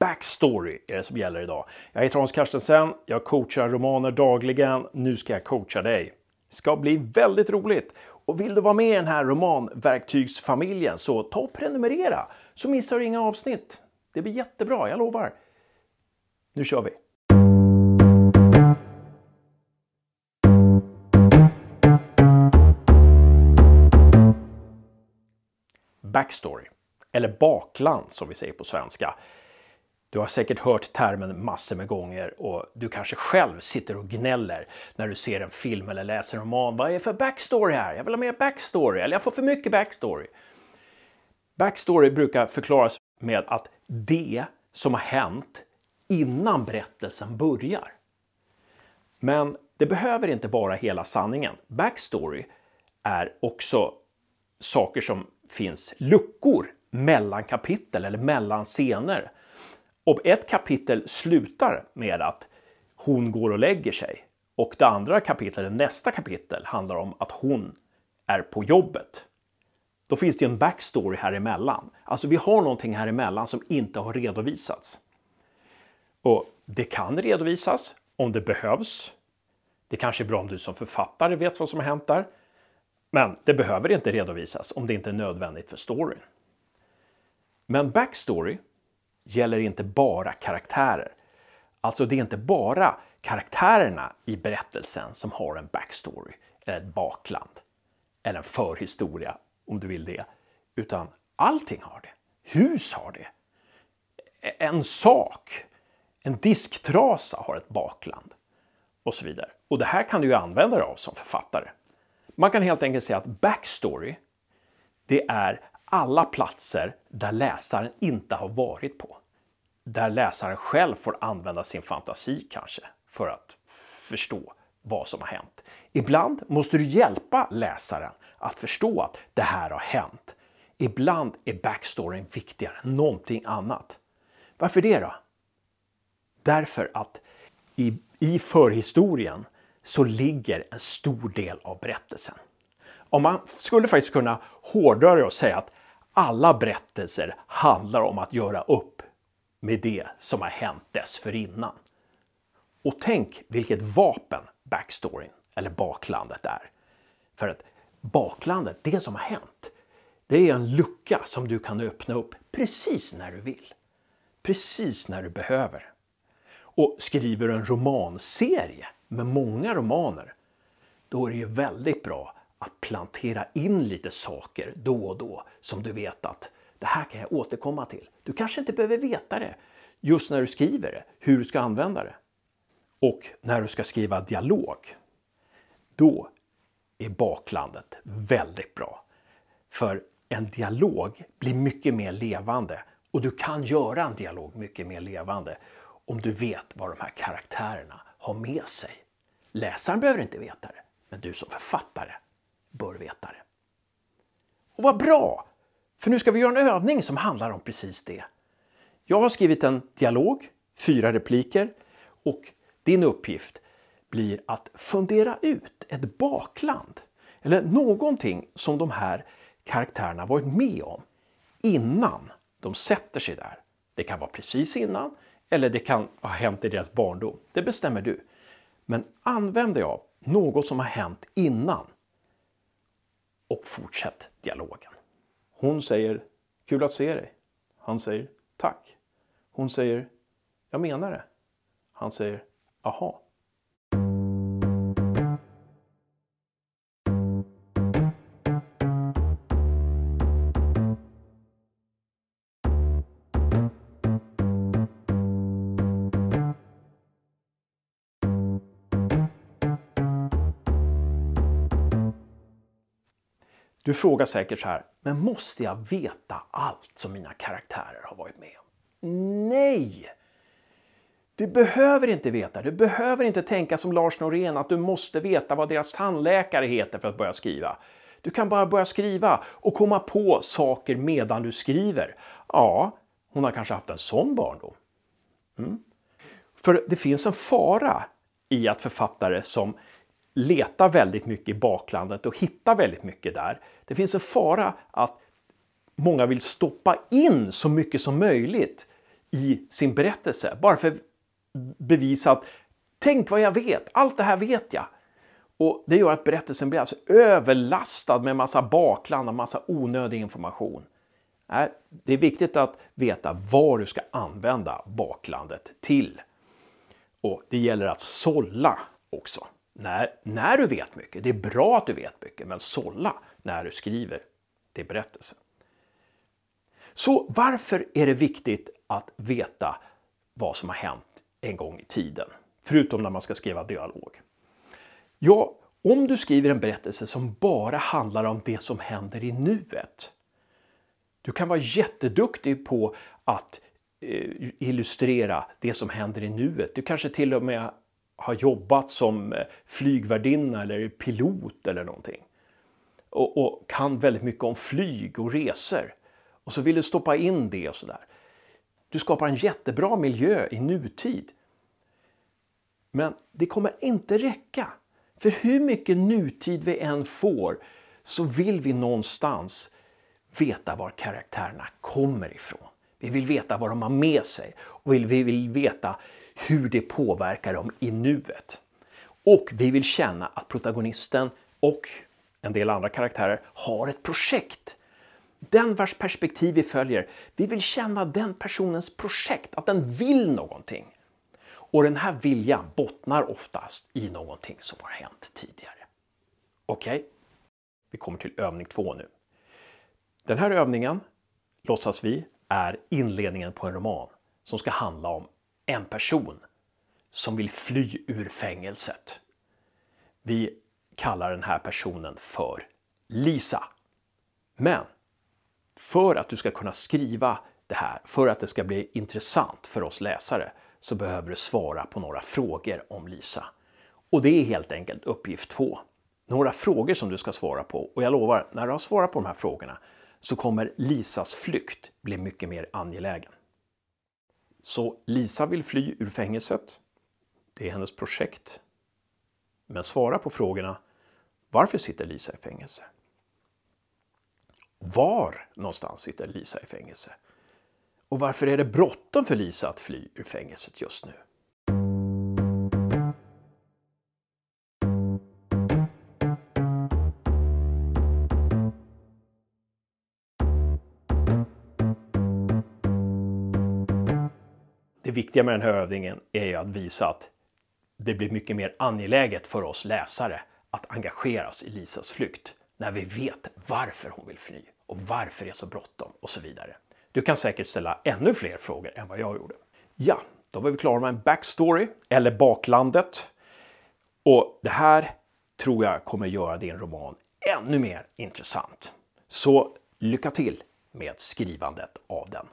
Backstory är det som gäller idag. Jag heter Hans Carstensen, jag coachar romaner dagligen. Nu ska jag coacha dig. Det ska bli väldigt roligt. Och vill du vara med i den här romanverktygsfamiljen så ta och prenumerera så missar du inga avsnitt. Det blir jättebra, jag lovar. Nu kör vi! Backstory, eller bakland som vi säger på svenska. Du har säkert hört termen massor med gånger och du kanske själv sitter och gnäller när du ser en film eller läser en roman. Vad är det för backstory här? Jag vill ha mer backstory eller jag får för mycket backstory. Backstory brukar förklaras med att det som har hänt innan berättelsen börjar. Men det behöver inte vara hela sanningen. Backstory är också saker som finns luckor mellan kapitel eller mellan scener. Och ett kapitel slutar med att hon går och lägger sig och det andra kapitlet, nästa kapitel, handlar om att hon är på jobbet. Då finns det en backstory här emellan. Alltså vi har någonting här emellan som inte har redovisats. Och det kan redovisas om det behövs. Det kanske är bra om du som författare vet vad som har hänt där. Men det behöver inte redovisas om det inte är nödvändigt för storyn. Men backstory gäller inte bara karaktärer. Alltså det är inte bara karaktärerna i berättelsen som har en backstory, eller ett bakland, eller en förhistoria om du vill det. Utan allting har det. Hus har det. En sak, en disktrasa har ett bakland och så vidare. Och det här kan du ju använda dig av som författare. Man kan helt enkelt säga att backstory, det är alla platser där läsaren inte har varit på. Där läsaren själv får använda sin fantasi kanske för att förstå vad som har hänt. Ibland måste du hjälpa läsaren att förstå att det här har hänt. Ibland är backstoryn viktigare än någonting annat. Varför det då? Därför att i, i förhistorien så ligger en stor del av berättelsen. Om man skulle faktiskt kunna hårdra det och säga att alla berättelser handlar om att göra upp med det som har hänt dessförinnan. Och tänk vilket vapen backstoryn, eller baklandet, är. För att baklandet, det som har hänt, det är en lucka som du kan öppna upp precis när du vill. Precis när du behöver. Och skriver du en romanserie med många romaner, då är det ju väldigt bra att plantera in lite saker då och då som du vet att det här kan jag återkomma till. Du kanske inte behöver veta det just när du skriver det, hur du ska använda det. Och när du ska skriva dialog, då är baklandet väldigt bra. För en dialog blir mycket mer levande och du kan göra en dialog mycket mer levande om du vet vad de här karaktärerna har med sig. Läsaren behöver inte veta det, men du som författare bör veta det. Och vad bra! För nu ska vi göra en övning som handlar om precis det. Jag har skrivit en dialog, fyra repliker och din uppgift blir att fundera ut ett bakland eller någonting som de här karaktärerna varit med om innan de sätter sig där. Det kan vara precis innan eller det kan ha hänt i deras barndom. Det bestämmer du. Men använd dig av något som har hänt innan och fortsätt dialogen. Hon säger Kul att se dig. Han säger Tack. Hon säger Jag menar det. Han säger Aha. Du frågar säkert så här, men måste jag veta allt som mina karaktärer har varit med om? Nej! Du behöver inte veta, du behöver inte tänka som Lars Norén att du måste veta vad deras tandläkare heter för att börja skriva. Du kan bara börja skriva och komma på saker medan du skriver. Ja, hon har kanske haft en sån barndom. Mm. För det finns en fara i att författare som letar väldigt mycket i baklandet och hittar väldigt mycket där. Det finns en fara att många vill stoppa in så mycket som möjligt i sin berättelse. Bara för att bevisa att tänk vad jag vet, allt det här vet jag. Och Det gör att berättelsen blir alltså överlastad med massa bakland och massa onödig information. Äh, det är viktigt att veta vad du ska använda baklandet till. Och Det gäller att sålla också. När, när du vet mycket, det är bra att du vet mycket, men sålla när du skriver till berättelsen. Så varför är det viktigt att veta vad som har hänt en gång i tiden? Förutom när man ska skriva dialog. Ja, om du skriver en berättelse som bara handlar om det som händer i nuet. Du kan vara jätteduktig på att eh, illustrera det som händer i nuet. Du kanske till och med har jobbat som eh, flygvärdinna eller pilot eller någonting. Och, och, kan väldigt mycket om flyg och resor. Och så vill du stoppa in det och sådär. Du skapar en jättebra miljö i nutid. Men det kommer inte räcka. För hur mycket nutid vi än får så vill vi någonstans veta var karaktärerna kommer ifrån. Vi vill veta vad de har med sig och vi vill veta hur det påverkar dem i nuet. Och vi vill känna att protagonisten och en del andra karaktärer har ett projekt. Den vars perspektiv vi följer, vi vill känna den personens projekt, att den vill någonting. Och den här viljan bottnar oftast i någonting som har hänt tidigare. Okej? Okay? Vi kommer till övning två nu. Den här övningen, låtsas vi, är inledningen på en roman som ska handla om en person som vill fly ur fängelset. Vi kallar den här personen för Lisa. Men för att du ska kunna skriva det här, för att det ska bli intressant för oss läsare, så behöver du svara på några frågor om Lisa. Och det är helt enkelt uppgift två. Några frågor som du ska svara på och jag lovar, när du har svarat på de här frågorna så kommer Lisas flykt bli mycket mer angelägen. Så Lisa vill fly ur fängelset. Det är hennes projekt. Men svara på frågorna. Varför sitter Lisa i fängelse? Var någonstans sitter Lisa i fängelse? Och varför är det bråttom för Lisa att fly ur fängelset just nu? Det viktiga med den här övningen är ju att visa att det blir mycket mer angeläget för oss läsare att engageras i Lisas flykt när vi vet varför hon vill fly och varför det är så bråttom och så vidare. Du kan säkert ställa ännu fler frågor än vad jag gjorde. Ja, då var vi klara med en backstory, eller baklandet. Och det här tror jag kommer göra din roman ännu mer intressant. Så lycka till med skrivandet av den.